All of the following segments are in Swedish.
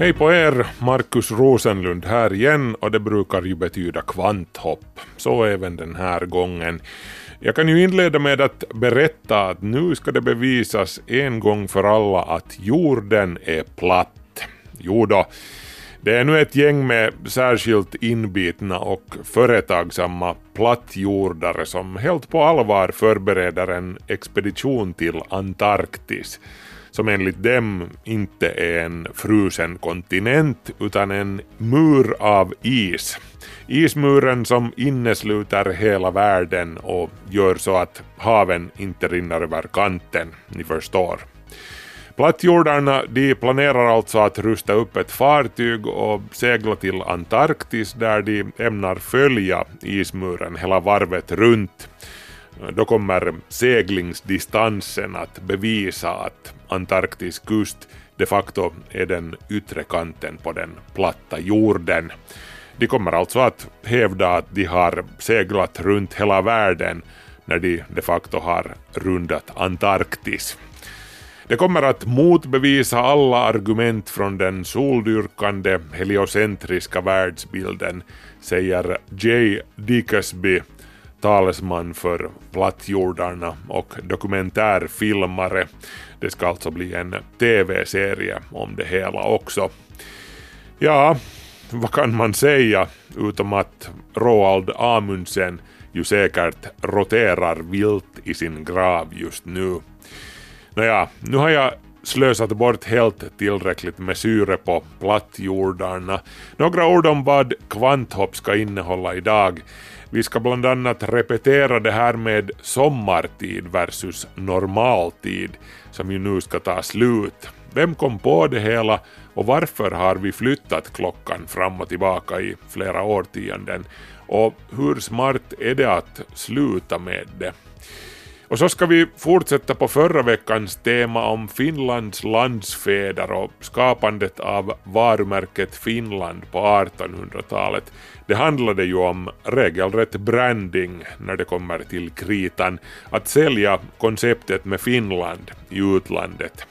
Hej på er, Markus Rosenlund här igen och det brukar ju betyda kvanthopp. Så även den här gången. Jag kan ju inleda med att berätta att nu ska det bevisas en gång för alla att jorden är platt. Jo då, det är nu ett gäng med särskilt inbitna och företagsamma plattjordare som helt på allvar förbereder en expedition till Antarktis som enligt dem inte är en frusen kontinent utan en mur av is. Ismuren som innesluter hela världen och gör så att haven inte rinner över kanten, ni förstår. Plattjordarna de planerar alltså att rusta upp ett fartyg och segla till Antarktis där de ämnar följa ismuren hela varvet runt. Då kommer seglingsdistansen att bevisa att Antarktis kust de facto är den yttre kanten på den platta jorden. De kommer alltså att hävda att de har seglat runt hela världen när de de facto har rundat Antarktis. Det kommer att motbevisa alla argument från den soldyrkande heliocentriska världsbilden, säger Jay Dickersby, talesman för plattjordarna och dokumentärfilmare. Det ska alltså bli en TV-serie om det hela också. Ja, vad kan man säga utom att Roald Amundsen ju säkert roterar vilt i sin grav just nu. Nåja, nu har jag slösat bort helt tillräckligt med syre på plattjordarna. Några ord om vad kvanthopp ska innehålla idag. Vi ska bland annat repetera det här med sommartid versus normaltid, som ju nu ska ta slut. Vem kom på det hela och varför har vi flyttat klockan fram och tillbaka i flera årtionden? Och hur smart är det att sluta med det? Och så ska vi fortsätta på förra veckans tema om Finlands landsfäder och skapandet av varumärket Finland på 1800-talet. Det handlade ju om regelrätt branding när det kommer till kritan, att sälja konceptet med Finland i utlandet.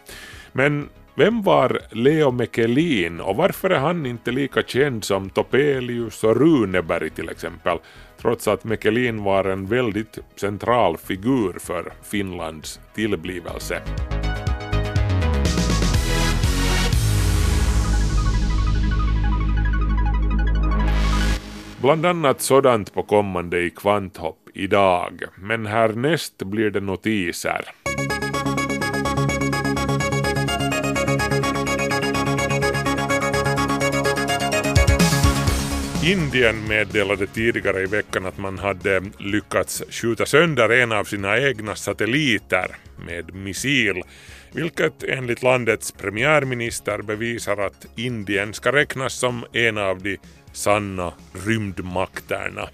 Men vem var Leo Mekelin och varför är han inte lika känd som Topelius och Runeberg till exempel, trots att Mekelin var en väldigt central figur för Finlands tillblivelse? Bland annat sådant på kommande i Kvanthopp idag, men härnäst blir det notiser. Indien meddelade tidigare i veckan att man hade lyckats skjuta sönder en av sina egna satelliter med missil, vilket enligt landets premiärminister bevisar att Indien ska räknas som en av de sanna rymdmakterna.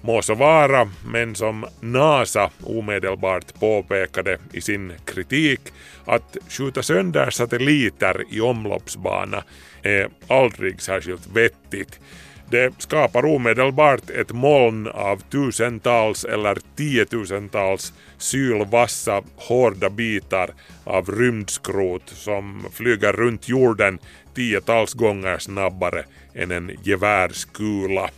Må så vara, men som NASA omedelbart påpekade i sin kritik att skjuta sönder satelliter i omloppsbana är aldrig särskilt vettigt. Det skapar omedelbart ett moln av tusentals eller tiotusentals sylvassa hårda bitar av rymdskrot som flyger runt jorden tiotals gånger snabbare än en gevärskula.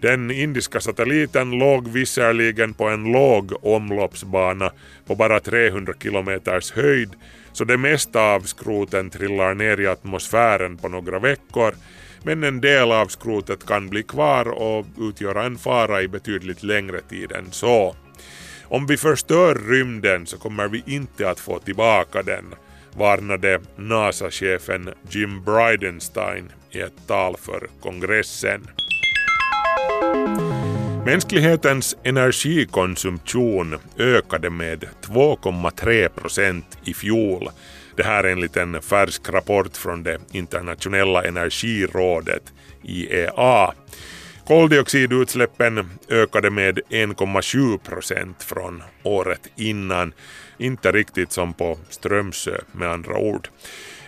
Den indiska satelliten låg visserligen på en låg omloppsbana på bara 300 kilometers höjd så det mesta av skroten trillar ner i atmosfären på några veckor men en del av skrotet kan bli kvar och utgöra en fara i betydligt längre tid än så. Om vi förstör rymden så kommer vi inte att få tillbaka den, varnade NASA-chefen Jim Bridenstine i ett tal för kongressen. Mänsklighetens energikonsumtion ökade med 2,3 procent i fjol. Det här enligt en färsk rapport från det internationella energirådet IEA. Koldioxidutsläppen ökade med 1,7 procent från året innan. Inte riktigt som på Strömsö med andra ord.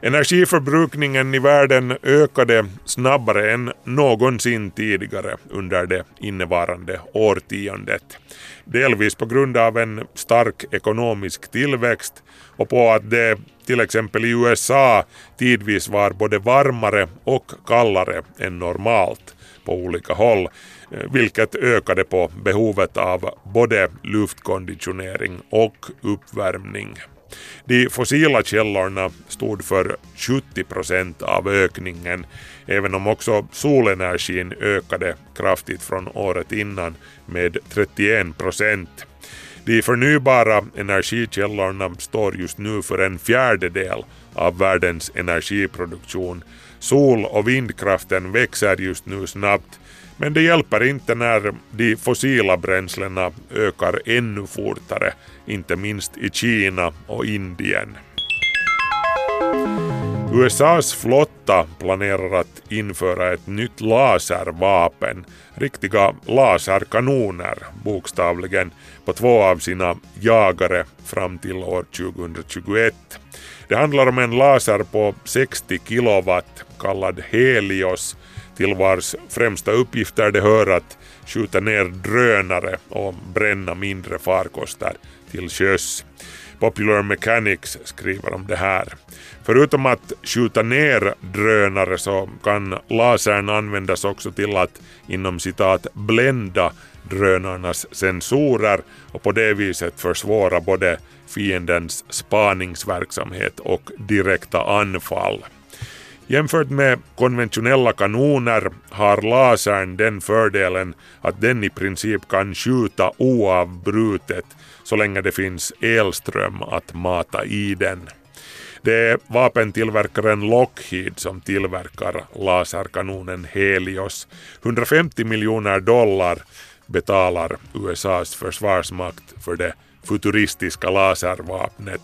Energiförbrukningen i världen ökade snabbare än någonsin tidigare under det innevarande årtiondet. Delvis på grund av en stark ekonomisk tillväxt och på att det till exempel i USA tidvis var både varmare och kallare än normalt på olika håll, vilket ökade på behovet av både luftkonditionering och uppvärmning. De fossila källorna stod för 70 procent av ökningen, även om också solenergin ökade kraftigt från året innan med 31 procent. De förnybara energikällorna står just nu för en fjärdedel av världens energiproduktion. Sol och vindkraften växer just nu snabbt men det hjälper inte när de fossila bränslena ökar ännu fortare, inte minst i Kina och Indien. USAs flotta planerar att införa ett nytt laservapen, riktiga laserkanoner bokstavligen, på två av sina jagare fram till år 2021. Det handlar om en laser på 60 kilowatt kallad Helios till vars främsta uppgifter det hör att skjuta ner drönare och bränna mindre farkoster till sjöss. Popular Mechanics skriver om det här. Förutom att skjuta ner drönare så kan lasern användas också till att inom citat blända drönarnas sensorer och på det viset försvåra både fiendens spaningsverksamhet och direkta anfall. Jämfört med konventionella kanoner har lasern den fördelen att den i princip kan skjuta oavbrutet så länge det finns elström att mata i den. Det är vapentillverkaren Lockheed som tillverkar laserkanonen Helios. 150 miljoner dollar betalar USAs försvarsmakt för det futuristiska laservapnet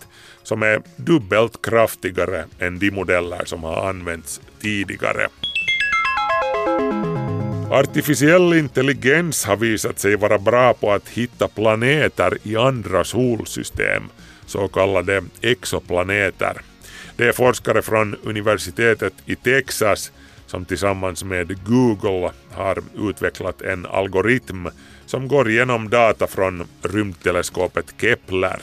som är dubbelt kraftigare än de modeller som har använts tidigare. Artificiell intelligens har visat sig vara bra på att hitta planeter i andra solsystem, så kallade exoplaneter. Det är forskare från universitetet i Texas som tillsammans med Google har utvecklat en algoritm som går igenom data från rymdteleskopet Kepler.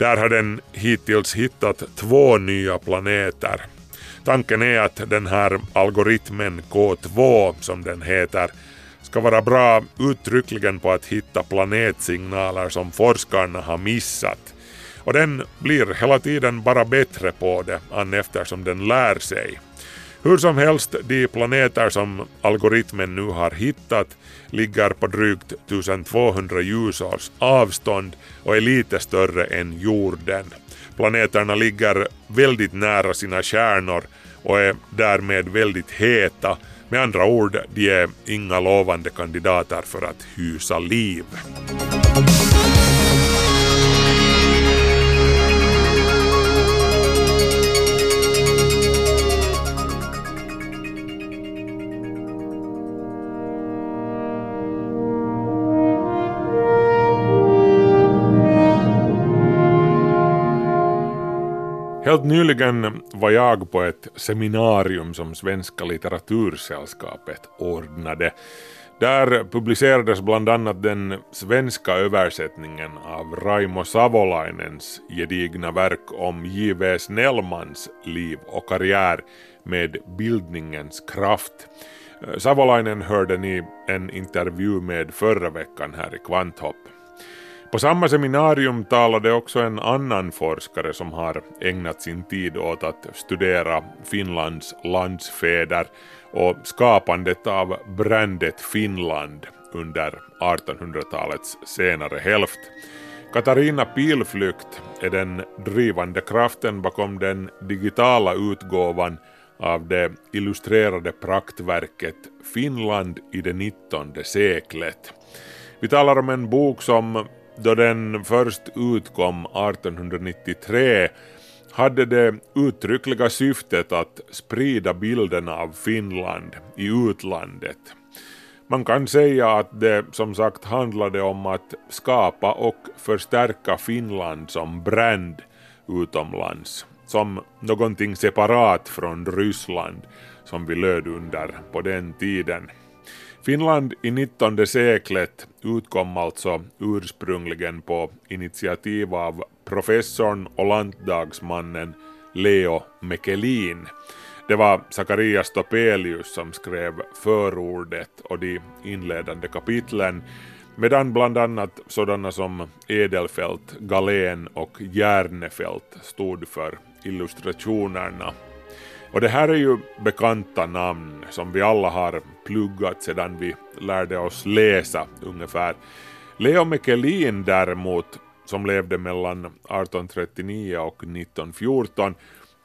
Där har den hittills hittat två nya planeter. Tanken är att den här algoritmen K2, som den heter, ska vara bra uttryckligen på att hitta planetsignaler som forskarna har missat. Och den blir hela tiden bara bättre på det, an eftersom den lär sig. Hur som helst, de planeter som algoritmen nu har hittat ligger på drygt 1200 ljusårs avstånd och är lite större än jorden. Planeterna ligger väldigt nära sina stjärnor och är därmed väldigt heta. Med andra ord, de är inga lovande kandidater för att hysa liv. Helt nyligen var jag på ett seminarium som Svenska litteratursällskapet ordnade. Där publicerades bland annat den svenska översättningen av Raimo Savolainens gedigna verk om J.V. Snellmans liv och karriär med bildningens kraft. Savolainen hörde ni en intervju med förra veckan här i Kvanthopp. På samma seminarium talade också en annan forskare som har ägnat sin tid åt att studera Finlands landsfäder och skapandet av brandet Finland under 1800-talets senare hälft. Katarina Pilflykt är den drivande kraften bakom den digitala utgåvan av det illustrerade praktverket Finland i det 19 seklet. Vi talar om en bok som då den först utkom 1893 hade det uttryckliga syftet att sprida bilden av Finland i utlandet. Man kan säga att det som sagt handlade om att skapa och förstärka Finland som brand utomlands, som någonting separat från Ryssland som vi löd under på den tiden. Finland i 19 seklet utkom alltså ursprungligen på initiativ av professorn och lantdagsmannen Leo Mekelin. Det var Sakarias Topelius som skrev förordet och de inledande kapitlen medan bland annat sådana som Edelfelt, Galén och Järnefelt stod för illustrationerna. Och det här är ju bekanta namn som vi alla har pluggat sedan vi lärde oss läsa ungefär. Leo Mekelin däremot, som levde mellan 1839 och 1914,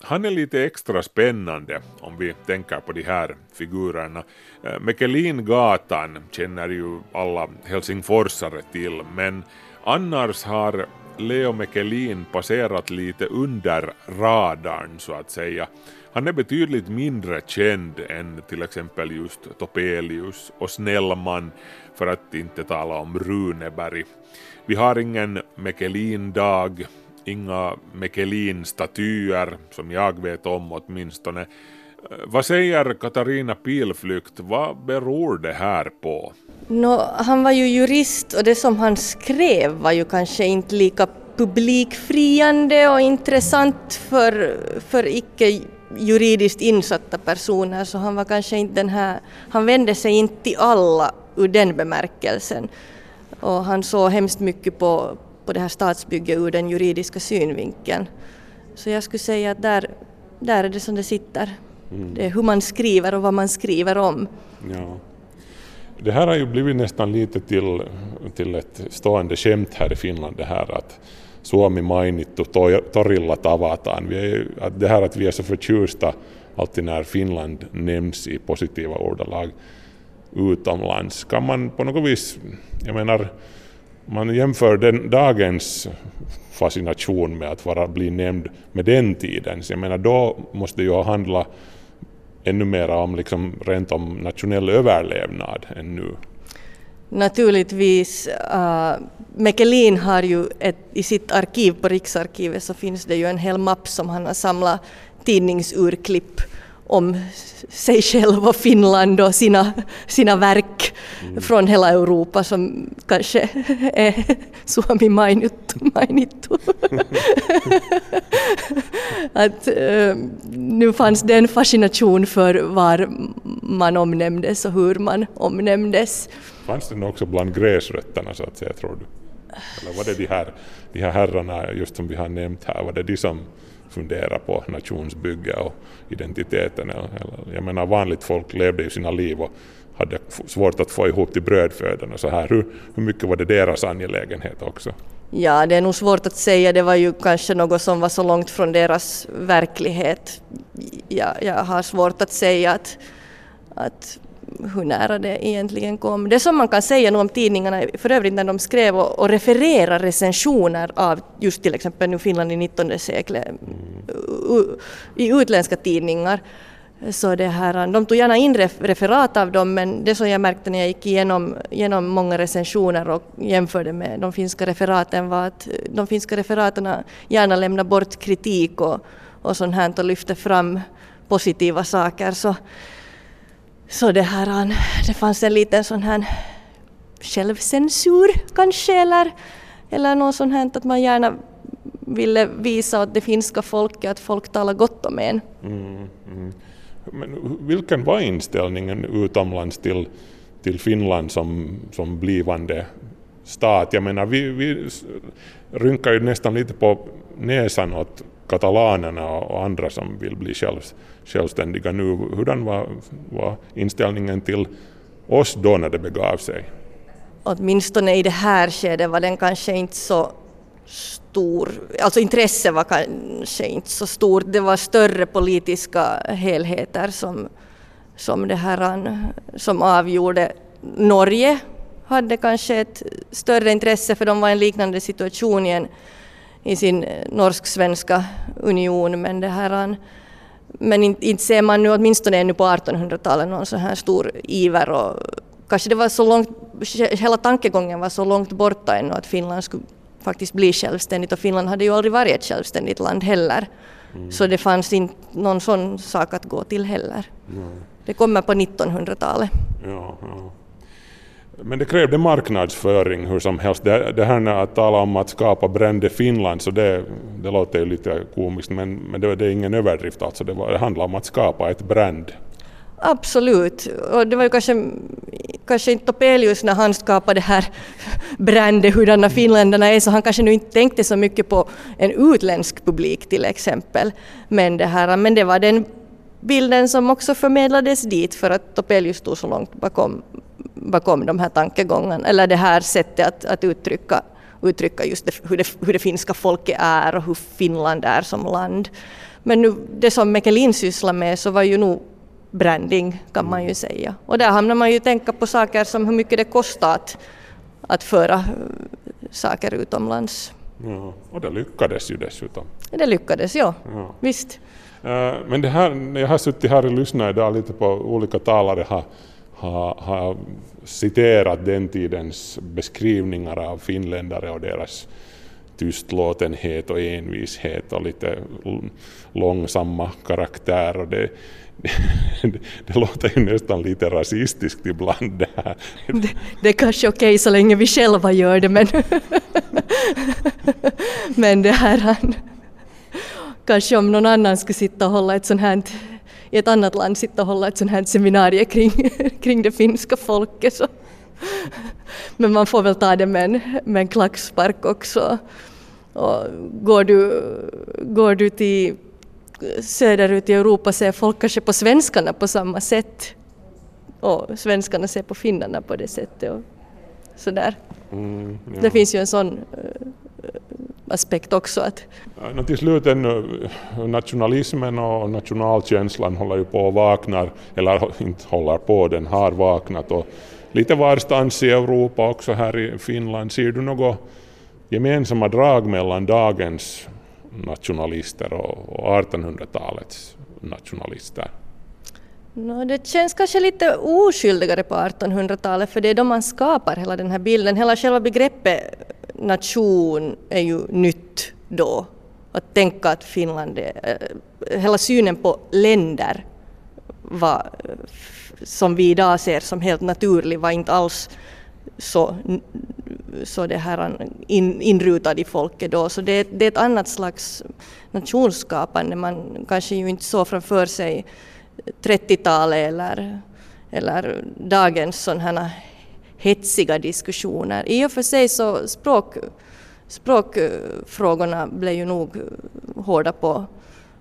han är lite extra spännande om vi tänker på de här figurerna. Eh, Mekelingatan känner ju alla helsingforsare till, men annars har Leo Mekelin passerat lite under radarn så att säga. Han är betydligt mindre känd än till exempel just Topelius och Snellman för att inte tala om Runeberg. Vi har ingen Mekelin-dag, inga Mekelin-statyer som jag vet om åtminstone. Eh, vad säger Katarina Pilflykt, vad beror det här på? Nå, han var ju jurist och det som han skrev var ju kanske inte lika publikfriande och intressant för, för icke juridiskt insatta personer så han var kanske inte den här, han vände sig inte till alla ur den bemärkelsen. Och han såg hemskt mycket på, på det här statsbygget ur den juridiska synvinkeln. Så jag skulle säga att där, där är det som det sitter. Det är hur man skriver och vad man skriver om. Ja. Det här har ju blivit nästan lite till, till ett stående skämt här i Finland det här att Suomi mainittu to- torilla tavataan. Vi att det här att vi är så förtjusta alltid när Finland nämns i positiva ordalag utomlands. Kan man på något vis, jag menar, man jämför den dagens fascination med att vara bli nämnd med den tiden. Så jag menar då måste det ju handla ännu mer om liksom rent om nationell överlevnad än nu. Naturligtvis, eh, uh, Mekelin har ju ett, i sitt arkiv på Riksarkivet så finns det ju en hel mapp som han har samlat tidningsurklipp om sig själv och Finland och sina, sina verk från hela Europa som kanske är Suomi mainittu. mainittu. att, eh, nu fanns det en fascination för var man omnämndes och hur man omnämndes. Fanns det nog också bland gräsrötterna så att säga, tror du? Eller var det de här, de här herrarna, just som vi har nämnt här, var det de som fundera på nationsbygge och identiteten? Jag menar vanligt folk levde ju sina liv och hade svårt att få ihop till brödfödan och så här. Hur, hur mycket var det deras angelägenhet också? Ja, det är nog svårt att säga. Det var ju kanske något som var så långt från deras verklighet. Jag, jag har svårt att säga att, att hur nära det egentligen kom. Det som man kan säga nu om tidningarna, för övrigt när de skrev och, och refererade recensioner av just till exempel nu Finland i 19 seklet u- i utländska tidningar, så det här, de tog gärna in ref, referat av dem men det som jag märkte när jag gick igenom, igenom många recensioner och jämförde med de finska referaten var att de finska referaterna gärna lämnar bort kritik och, och sånt här och lyfter fram positiva saker. Så, så det här, det fanns en liten sån här självcensur kanske eller, eller något sånt här att man gärna ville visa åt det finska folket att folk talar gott om en. Mm, mm. Men vilken var inställningen utomlands till, till Finland som, som blivande stat? Jag menar, vi, vi rynkar ju nästan lite på näsan åt katalanerna och och andra som vill bli själv, självständiga nu. Hurdan var, var inställningen till oss då när det begav sig? åtminstone i det här skedet var den kanske inte så stor, alltså intresse var kanske inte så stort, det var större politiska helheter som, som, det här, som avgjorde. Norge hade kanske ett större intresse för de var i en liknande situation i, en, i sin norsk-svenska union men det här men inte, inte ser man nu åtminstone ännu på 1800-talet någon så här stor iver och kanske det var så långt, hela tankegången var så långt borta ännu att Finland skulle faktiskt bli självständigt och Finland hade ju aldrig varit ett självständigt land heller. Mm. Så det fanns inte någon sån sak att gå till heller. Mm. Det kommer på 1900-talet. Ja, ja. Men det krävde marknadsföring hur som helst. Det, det här att tala om att skapa brände Finland, så det, det låter ju lite komiskt, men, men det, det är ingen överdrift alltså. Det, var, det handlar om att skapa ett brand. Absolut, och det var ju kanske, kanske inte Topelius när han skapade det här Brände hurdana finländarna är, så han kanske nu inte tänkte så mycket på en utländsk publik till exempel. Men det, här, men det var den bilden som också förmedlades dit för att Topelius stod så långt bakom, bakom de här tankegångarna, eller det här sättet att, att uttrycka, uttrycka just det, hur, det, hur det finska folket är och hur Finland är som land. Men nu, det som Mekelin sysslar med så var ju nog branding kan man ju säga. Och där hamnar man ju tänka på saker som hur mycket det kostar att, att föra eh, saker utomlands. Ja, och det lyckades ju dessutom. Det lyckades, ja. ja. Visst. Eh, men det här, jag har suttit här och lyssnat idag lite på olika talare har, har, har citerat den tidens beskrivningar av finländare och deras tystlåtenhet och envishet och lite långsamma karaktärer. Det, det, det låter ju nästan lite rasistiskt ibland det här. Det, det är kanske okej okay så länge vi själva gör det men, men det här han... kanske om någon annan skulle sitta och hålla ett sånt här i ett annat land sitta och hålla ett sånt här seminarium kring, kring det finska folket så men man får väl ta det med en, med en klackspark också. Och går, du, går du till söderut i Europa ser folk kanske på svenskarna på samma sätt och svenskarna ser på finnarna på det sättet. Och sådär. Mm, ja. Det finns ju en sån uh, aspekt också. Att ja, till slut ännu, nationalismen och nationalkänslan håller ju på att vakna, eller inte håller på, den har vaknat. Och lite varstans i Europa, också här i Finland, ser du något gemensamma drag mellan dagens nationalister och 1800-talets nationalister? No, det känns kanske lite oskyldigare på 1800-talet för det är då man skapar hela den här bilden. Hela själva begreppet nation är ju nytt då. Att tänka att Finland är, eh, hela synen på länder var, eh, som vi idag ser som helt naturlig var inte alls så, så det här in, inrutad i folket då. Så det, det är ett annat slags nationsskapande. Man kanske ju inte så framför sig 30-talet eller, eller dagens sådana hetsiga diskussioner. I och för sig så språk, språkfrågorna blev ju nog hårda på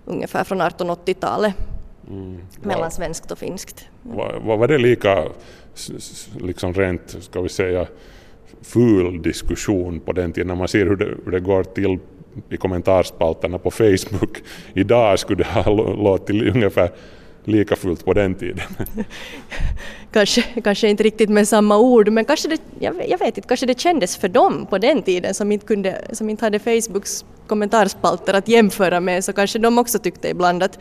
ungefär från 1880-talet mm. mellan svenskt och finskt. Var, var det lika liksom rent, ska vi säga, ful diskussion på den tiden när man ser hur det, hur det går till i kommentarspalterna på Facebook. Idag skulle det ha låtit ungefär lika fullt på den tiden. kanske, kanske inte riktigt med samma ord, men kanske det, jag, jag, vet inte, kanske det kändes för dem på den tiden som inte, kunde, som inte hade Facebooks kommentarspalter att jämföra med, så kanske de också tyckte ibland att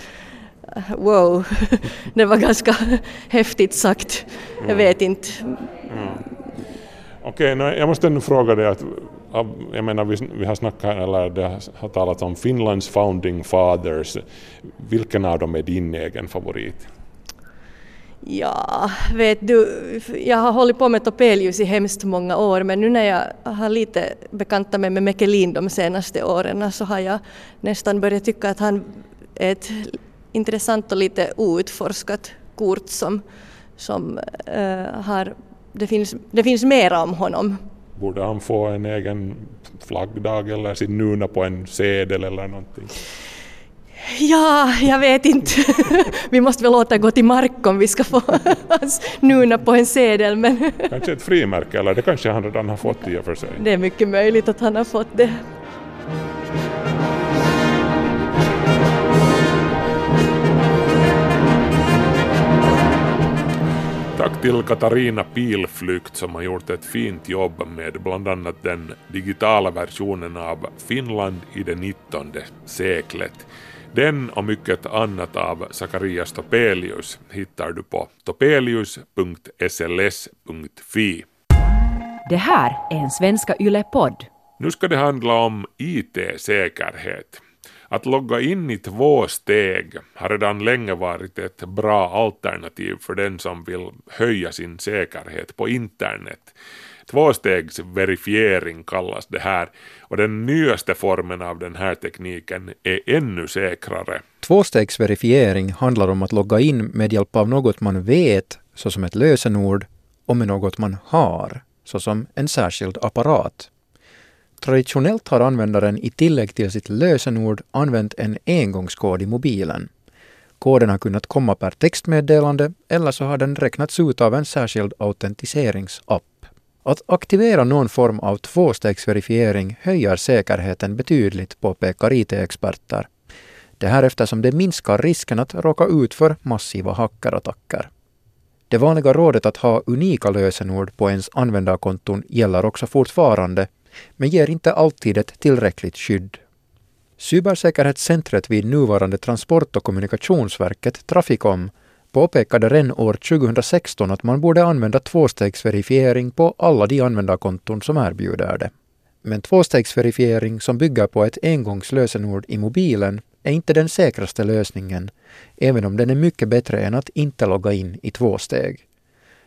wow, det var ganska häftigt sagt. Jag vet inte. Mm. Okej, okay, jag måste ändå fråga dig att jag menar, vi, vi har snackat, eller det har talats om Finlands founding fathers. Vilken av dem är din egen favorit? Ja, vet du, jag har hållit på med Topelius i hemskt många år men nu när jag har lite bekantat mig med Mekelin de senaste åren så har jag nästan börjat tycka att han är ett intressant och lite outforskat kort som, som uh, har, det finns, det finns mera om honom. Borde han få en egen flaggdag eller sin nuna på en sedel eller någonting? Ja, jag vet inte. vi måste väl återgå till mark om vi ska få hans nuna på en sedel. Men kanske ett frimärke, eller det kanske han redan har fått i och för sig. Det är mycket möjligt att han har fått det. Till Katarina Pilflykt som har gjort ett fint jobb med bland annat den digitala versionen av Finland i det 19 seklet. Den och mycket annat av Zacharias Topelius hittar du på topelius.sls.fi. Det här är en Svenska Yle-podd. Nu ska det handla om IT-säkerhet. Att logga in i två steg har redan länge varit ett bra alternativ för den som vill höja sin säkerhet på internet. Tvåstegsverifiering kallas det här och den nyaste formen av den här tekniken är ännu säkrare. Tvåstegsverifiering handlar om att logga in med hjälp av något man vet, såsom ett lösenord, och med något man har, såsom en särskild apparat. Traditionellt har användaren i tillägg till sitt lösenord använt en engångskod i mobilen. Koden har kunnat komma per textmeddelande eller så har den räknats ut av en särskild autentiseringsapp. Att aktivera någon form av tvåstegsverifiering höjer säkerheten betydligt, påpekar IT-experter. Det här eftersom det minskar risken att råka ut för massiva hackerattacker. Det vanliga rådet att ha unika lösenord på ens användarkonton gäller också fortfarande, men ger inte alltid ett tillräckligt skydd. Cybersäkerhetscentret vid nuvarande Transport och kommunikationsverket, Trafikom, påpekade redan år 2016 att man borde använda tvåstegsverifiering på alla de användarkonton som erbjuder det. Men tvåstegsverifiering som bygger på ett engångslösenord i mobilen är inte den säkraste lösningen, även om den är mycket bättre än att inte logga in i två steg.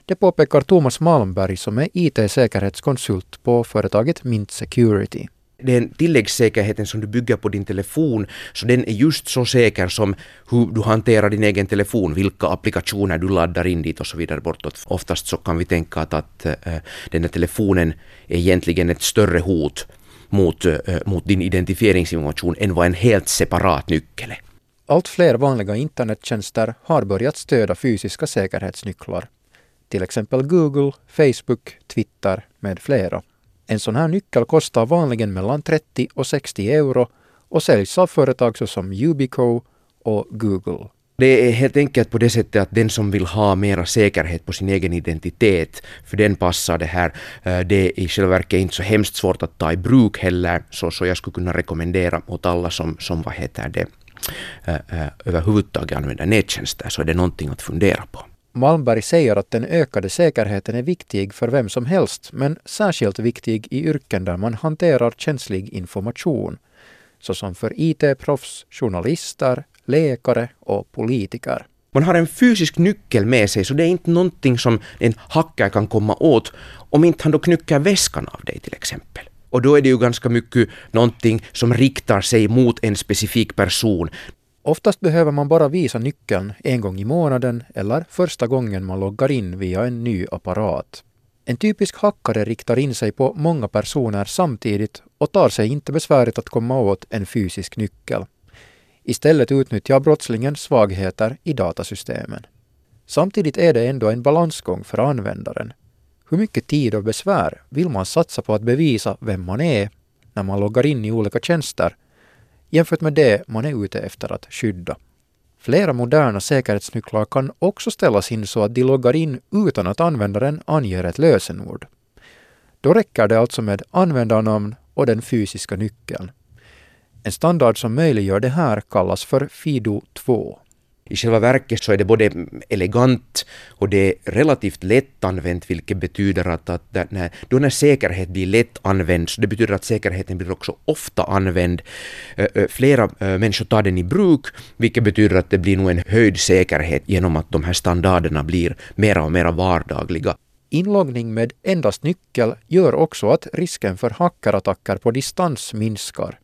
Det påpekar Thomas Malmberg som är IT-säkerhetskonsult på företaget Mint Security. Den tilläggssäkerheten som du bygger på din telefon, så den är just så säker som hur du hanterar din egen telefon, vilka applikationer du laddar in dit och så vidare bortåt. Oftast så kan vi tänka att, att äh, den här telefonen är egentligen ett större hot mot, äh, mot din identifieringsinformation än vad en helt separat nyckel är. Allt fler vanliga internettjänster har börjat stödja fysiska säkerhetsnycklar. Till exempel Google, Facebook, Twitter med flera. En sån här nyckel kostar vanligen mellan 30 och 60 euro och säljs av företag såsom Ubico och Google. Det är helt enkelt på det sättet att den som vill ha mera säkerhet på sin egen identitet, för den passar det här. Eh, det är i själva verket inte så hemskt svårt att ta i bruk heller, så, så jag skulle kunna rekommendera åt alla som, som vad heter det, eh, eh, överhuvudtaget använder nättjänster, så är det någonting att fundera på. Malmberg säger att den ökade säkerheten är viktig för vem som helst, men särskilt viktig i yrken där man hanterar känslig information, såsom för IT-proffs, journalister, läkare och politiker. Man har en fysisk nyckel med sig, så det är inte någonting som en hacker kan komma åt om inte han då knycker väskan av dig till exempel. Och då är det ju ganska mycket någonting som riktar sig mot en specifik person. Oftast behöver man bara visa nyckeln en gång i månaden eller första gången man loggar in via en ny apparat. En typisk hackare riktar in sig på många personer samtidigt och tar sig inte besväret att komma åt en fysisk nyckel. Istället utnyttjar brottslingen svagheter i datasystemen. Samtidigt är det ändå en balansgång för användaren. Hur mycket tid och besvär vill man satsa på att bevisa vem man är när man loggar in i olika tjänster jämfört med det man är ute efter att skydda. Flera moderna säkerhetsnycklar kan också ställas in så att de loggar in utan att användaren anger ett lösenord. Då räcker det alltså med användarnamn och den fysiska nyckeln. En standard som möjliggör det här kallas för FIDO 2. I själva verket så är det både elegant och det är relativt lättanvänt vilket betyder att, att när, då när säkerhet blir lätt använd så det betyder att säkerheten blir också ofta använd. Flera människor tar den i bruk vilket betyder att det blir nog en höjd säkerhet genom att de här standarderna blir mera och mera vardagliga. Inloggning med endast nyckel gör också att risken för hackerattacker på distans minskar.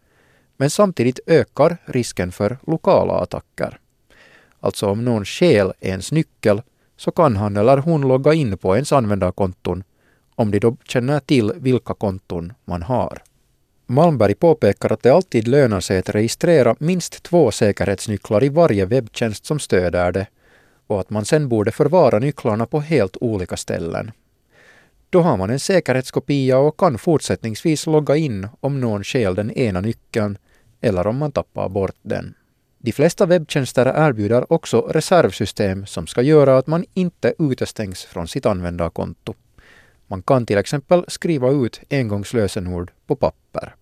Men samtidigt ökar risken för lokala attacker. Alltså om någon stjäl ens nyckel så kan han eller hon logga in på ens användarkonton om de då känner till vilka konton man har. Malmberg påpekar att det alltid lönar sig att registrera minst två säkerhetsnycklar i varje webbtjänst som stöder det och att man sen borde förvara nycklarna på helt olika ställen. Då har man en säkerhetskopia och kan fortsättningsvis logga in om någon stjäl den ena nyckeln eller om man tappar bort den. De flesta webbtjänster erbjuder också reservsystem som ska göra att man inte utestängs från sitt användarkonto. Man kan till exempel skriva ut engångslösenord på papper.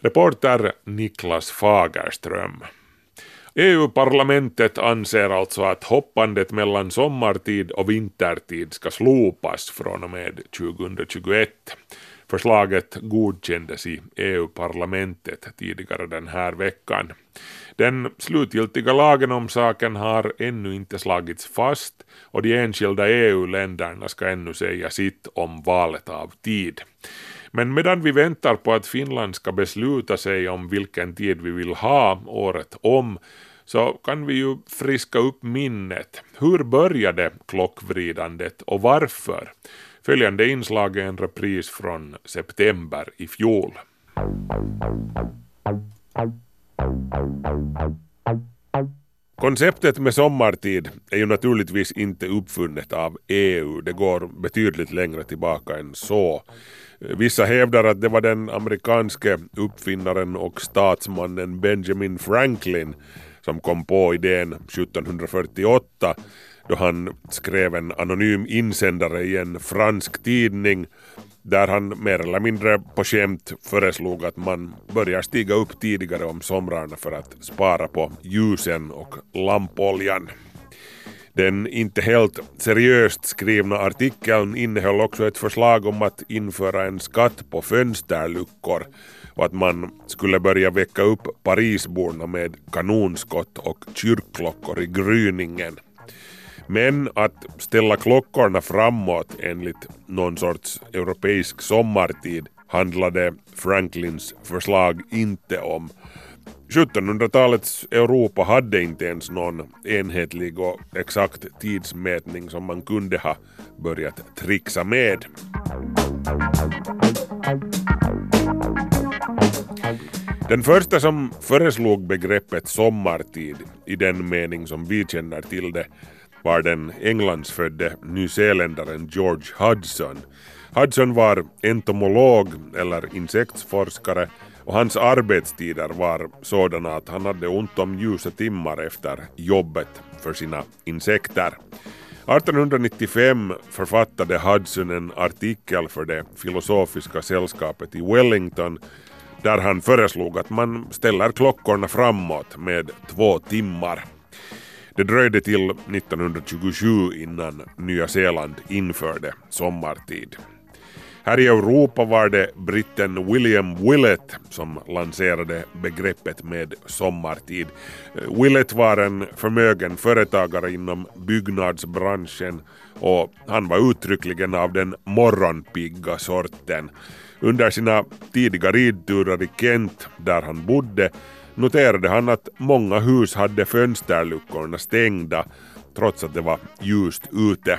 Reporter Niklas Fagerström. EU-parlamentet anser alltså att hoppandet mellan sommartid och vintertid ska slopas från och med 2021. Förslaget godkändes i EU-parlamentet tidigare den här veckan. Den slutgiltiga lagen om saken har ännu inte slagits fast och de enskilda EU-länderna ska ännu säga sitt om valet av tid. Men medan vi väntar på att Finland ska besluta sig om vilken tid vi vill ha året om så kan vi ju friska upp minnet. Hur började klockvridandet och varför? Följande inslag är en repris från september i fjol. Konceptet med sommartid är ju naturligtvis inte uppfunnet av EU, det går betydligt längre tillbaka än så. Vissa hävdar att det var den amerikanske uppfinnaren och statsmannen Benjamin Franklin som kom på idén 1748 då han skrev en anonym insändare i en fransk tidning där han mer eller mindre på skämt föreslog att man börjar stiga upp tidigare om somrarna för att spara på ljusen och lampoljan. Den inte helt seriöst skrivna artikeln innehöll också ett förslag om att införa en skatt på fönsterluckor och att man skulle börja väcka upp Parisborna med kanonskott och kyrkklockor i gryningen. Men att ställa klockorna framåt enligt någon sorts europeisk sommartid handlade Franklins förslag inte om. 1700-talets Europa hade inte ens någon enhetlig och exakt tidsmätning som man kunde ha börjat trixa med. Den första som föreslog begreppet sommartid i den mening som vi känner till det var den Englandsfödde nyzeeländaren George Hudson. Hudson var entomolog eller insektsforskare och hans arbetstider var sådana att han hade ont om ljusa timmar efter jobbet för sina insekter. 1895 författade Hudson en artikel för det filosofiska sällskapet i Wellington där han föreslog att man ställer klockorna framåt med två timmar. Det dröjde till 1927 innan Nya Zeeland införde sommartid. Här i Europa var det britten William Willett som lanserade begreppet med sommartid. Willett var en förmögen företagare inom byggnadsbranschen och han var uttryckligen av den morgonpigga sorten. Under sina tidiga ridturer i Kent, där han bodde, noterade han att många hus hade fönsterluckorna stängda trots att det var ljust ute.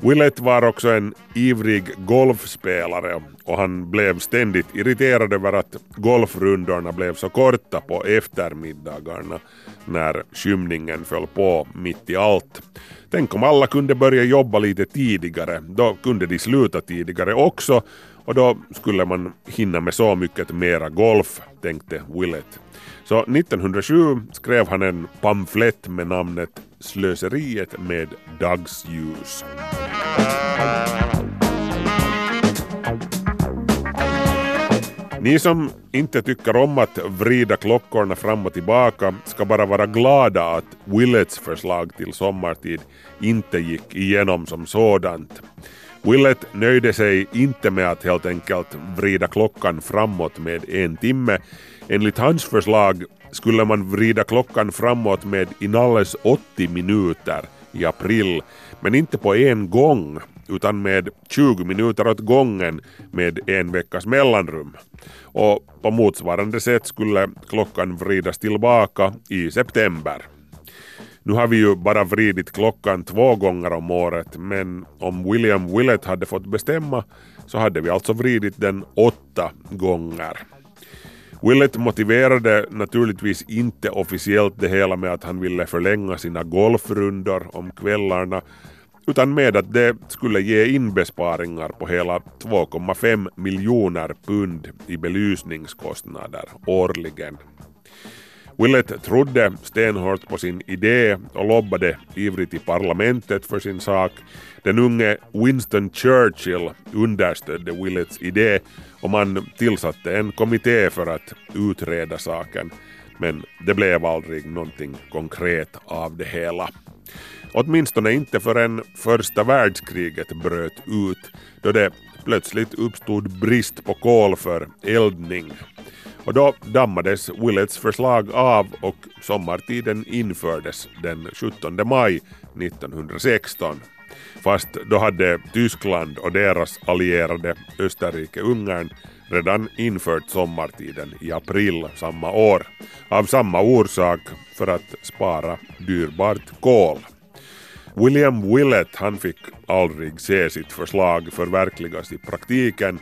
Willett var också en ivrig golfspelare och han blev ständigt irriterad över att golfrundorna blev så korta på eftermiddagarna när skymningen föll på mitt i allt. Tänk om alla kunde börja jobba lite tidigare, då kunde de sluta tidigare också och då skulle man hinna med så mycket mera golf, tänkte Willett. Så 1907 skrev han en pamflett med namnet Slöseriet med dagsljus. Ni som inte tycker om att vrida klockorna fram och tillbaka ska bara vara glada att Willets förslag till sommartid inte gick igenom som sådant. Willett nöjde sig inte med att helt enkelt vrida klockan framåt med en timme. Enligt hans förslag skulle man vrida klockan framåt med inalles 80 minuter i april, men inte på en gång utan med 20 minuter åt gången med en veckas mellanrum. Och på motsvarande sätt skulle klockan vridas tillbaka i september. Nu har vi ju bara vridit klockan två gånger om året men om William Willett hade fått bestämma så hade vi alltså vridit den åtta gånger. Willett motiverade naturligtvis inte officiellt det hela med att han ville förlänga sina golfrundor om kvällarna utan med att det skulle ge inbesparingar på hela 2,5 miljoner pund i belysningskostnader årligen. Willett trodde stenhårt på sin idé och lobbade ivrigt i parlamentet för sin sak. Den unge Winston Churchill understödde Willets idé och man tillsatte en kommitté för att utreda saken. Men det blev aldrig någonting konkret av det hela. Åtminstone inte förrän första världskriget bröt ut då det plötsligt uppstod brist på kol för eldning. Och då dammades Willets förslag av och sommartiden infördes den 17 maj 1916. Fast då hade Tyskland och deras allierade Österrike-Ungern redan infört sommartiden i april samma år. Av samma orsak, för att spara dyrbart kol. William Willett han fick aldrig se sitt förslag förverkligas i praktiken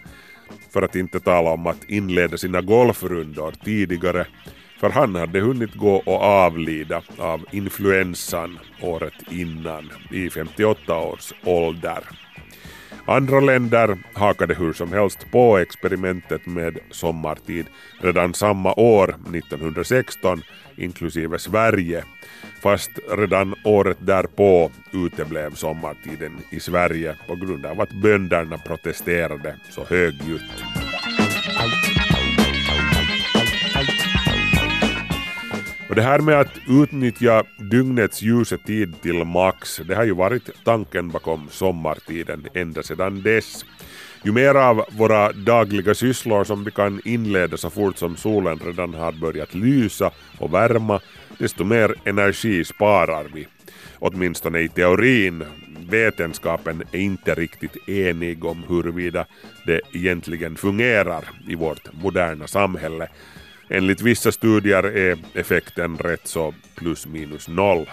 för att inte tala om att inleda sina golfrundor tidigare för han hade hunnit gå och avlida av influensan året innan i 58 års ålder. Andra länder hakade hur som helst på experimentet med sommartid redan samma år, 1916, inklusive Sverige, fast redan året därpå uteblev sommartiden i Sverige på grund av att bönderna protesterade så högljutt. Och det här med att utnyttja dygnets ljusetid till max, det har ju varit tanken bakom sommartiden ända sedan dess. Ju mer av våra dagliga sysslor som vi kan inleda så fort som solen redan har börjat lysa och värma, desto mer energi sparar vi. Åtminstone i teorin. Vetenskapen är inte riktigt enig om huruvida det egentligen fungerar i vårt moderna samhälle. Enligt vissa studier är effekten rätt så plus minus noll.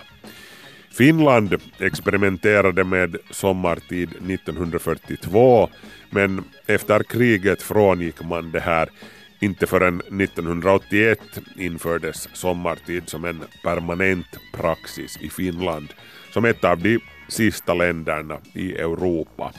Finland experimenterade med sommartid 1942 men efter kriget frångick man det här. Inte förrän 1981 infördes sommartid som en permanent praxis i Finland som ett av de sista länderna i Europa.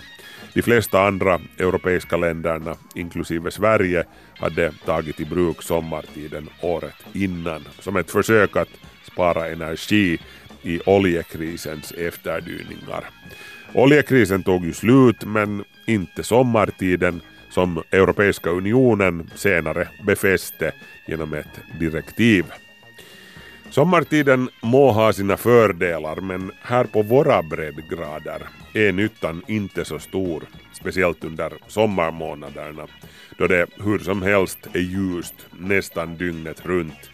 De flesta andra europeiska länderna, inklusive Sverige, hade tagit i bruk sommartiden året innan som ett försök att spara energi i oljekrisens efterdyningar. Oljekrisen tog ju slut men inte sommartiden som Europeiska unionen senare befäste genom ett direktiv. Sommartiden må ha sina fördelar men här på våra breddgrader är nyttan inte så stor, speciellt under sommarmånaderna då det hur som helst är ljust nästan dygnet runt.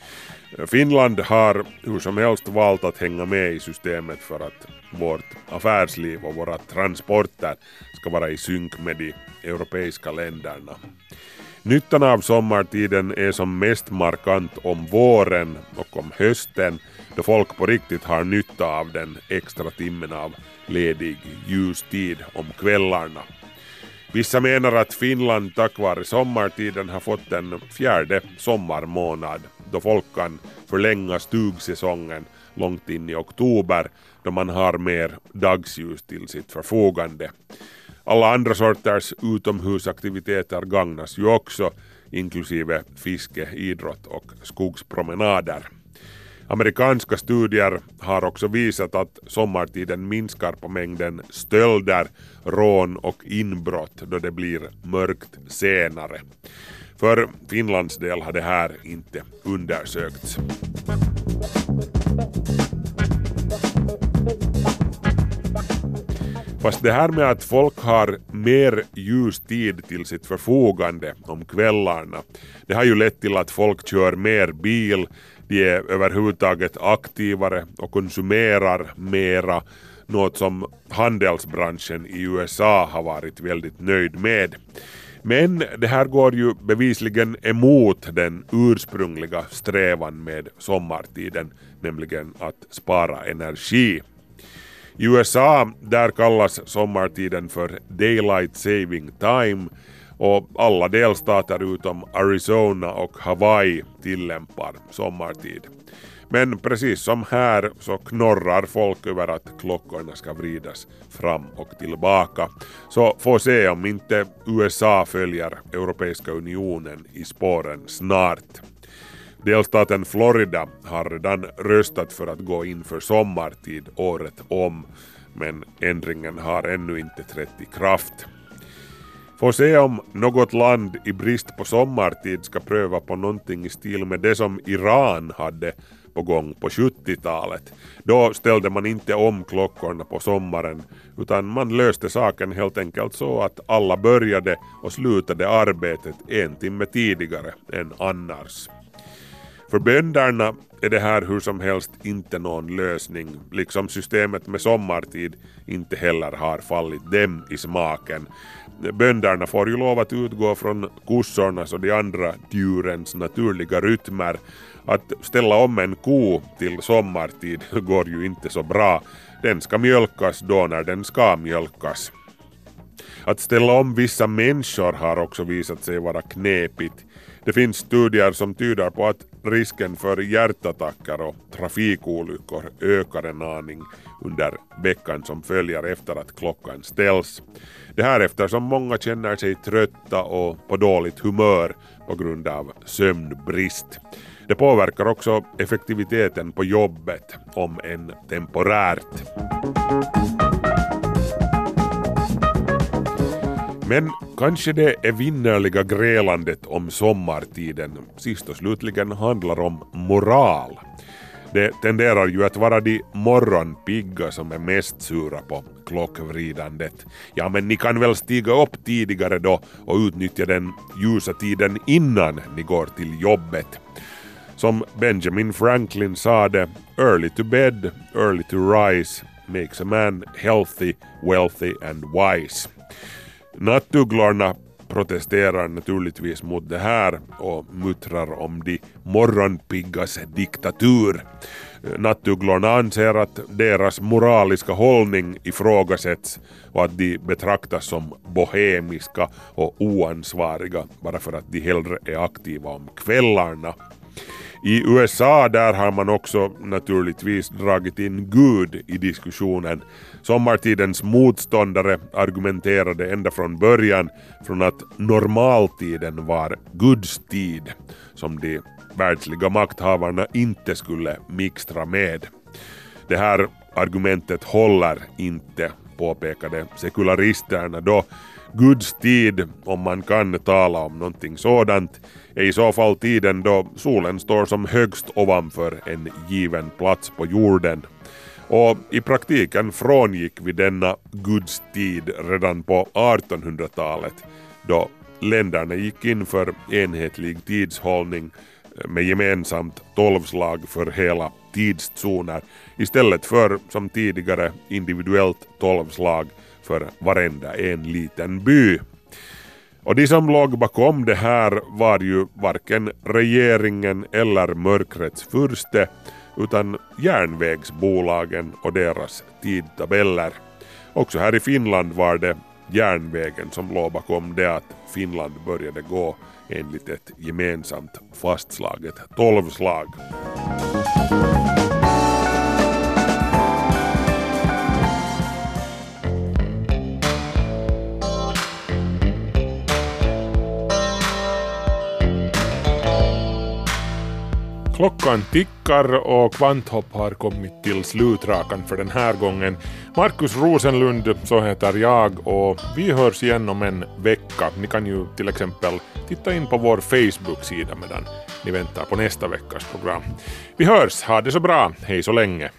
Finland har hur som helst valt att hänga med i systemet för att vårt affärsliv och våra transporter ska vara i synk med de europeiska länderna. Nyttan av sommartiden är som mest markant om våren och om hösten då folk på riktigt har nytta av den extra timmen av ledig ljustid om kvällarna. Vissa menar att Finland tack vare sommartiden har fått en fjärde sommarmånad då folk kan förlänga stugsäsongen långt in i oktober då man har mer dagsljus till sitt förfogande. Alla andra sorters utomhusaktiviteter gagnas ju också, inklusive fiske, idrott och skogspromenader. Amerikanska studier har också visat att sommartiden minskar på mängden stölder, rån och inbrott då det blir mörkt senare. För Finlands del har det här inte undersökts. Fast det här med att folk har mer ljustid till sitt förfogande om kvällarna, det har ju lett till att folk kör mer bil, de är överhuvudtaget aktivare och konsumerar mera, något som handelsbranschen i USA har varit väldigt nöjd med. Men det här går ju bevisligen emot den ursprungliga strävan med sommartiden, nämligen att spara energi. I USA där kallas sommartiden för Daylight Saving Time och alla delstater utom Arizona och Hawaii tillämpar sommartid. Men precis som här så knorrar folk över att klockorna ska vridas fram och tillbaka. Så får se om inte USA följer Europeiska unionen i spåren snart. Delstaten Florida har redan röstat för att gå in för sommartid året om, men ändringen har ännu inte trätt i kraft. Får se om något land i brist på sommartid ska pröva på någonting i stil med det som Iran hade på gång på 70-talet. Då ställde man inte om klockorna på sommaren utan man löste saken helt enkelt så att alla började och slutade arbetet en timme tidigare än annars. För bönderna är det här hur som helst inte någon lösning, liksom systemet med sommartid inte heller har fallit dem i smaken. Bönderna får ju lov att utgå från kossornas och de andra djurens naturliga rytmer. Att ställa om en ko till sommartid går ju inte så bra. Den ska mjölkas då när den ska mjölkas. Att ställa om vissa människor har också visat sig vara knepigt. Det finns studier som tyder på att risken för hjärtattacker och trafikolyckor ökar en aning under veckan som följer efter att klockan ställs. Det här eftersom många känner sig trötta och på dåligt humör på grund av sömnbrist. Det påverkar också effektiviteten på jobbet, om än temporärt. Men kanske det evinnerliga grälandet om sommartiden sist och slutligen handlar om moral. Det tenderar ju att vara de morgonpigga som är mest sura på klockvridandet. Ja, men ni kan väl stiga upp tidigare då och utnyttja den ljusa tiden innan ni går till jobbet. Som Benjamin Franklin sade, early to bed, early to rise makes a man healthy, wealthy and wise. Nattugglorna protesterar naturligtvis mot det här och muttrar om de morgonpiggas diktatur. Nattugglorna anser att deras moraliska hållning ifrågasätts och att de betraktas som bohemiska och oansvariga bara för att de hellre är aktiva om kvällarna. I USA där har man också naturligtvis dragit in Gud i diskussionen. Sommartidens motståndare argumenterade ända från början från att normaltiden var Guds tid som de världsliga makthavarna inte skulle mixtra med. Det här argumentet håller inte, påpekade sekularisterna då Guds tid, om man kan tala om någonting sådant, är i så fall tiden då solen står som högst ovanför en given plats på jorden. Och i praktiken frångick vi denna Guds tid redan på 1800-talet då länderna gick in för enhetlig tidshållning eh, med gemensamt tolvslag för hela tidszoner istället för som tidigare individuellt tolvslag för varenda en liten by. Och de som låg bakom det här var ju varken regeringen eller mörkrets furste utan järnvägsbolagen och deras tidtabeller. Också här i Finland var det järnvägen som låg bakom det att Finland började gå enligt ett gemensamt fastslaget tolvslag. Klockan tickar och Kvanthopp har kommit till slutrakan för den här gången. Markus Rosenlund, så heter jag och vi hörs igen om en vecka. Ni kan ju till exempel titta in på vår Facebook-sida medan ni väntar på nästa veckas program. Vi hörs, ha det så bra, hej så länge!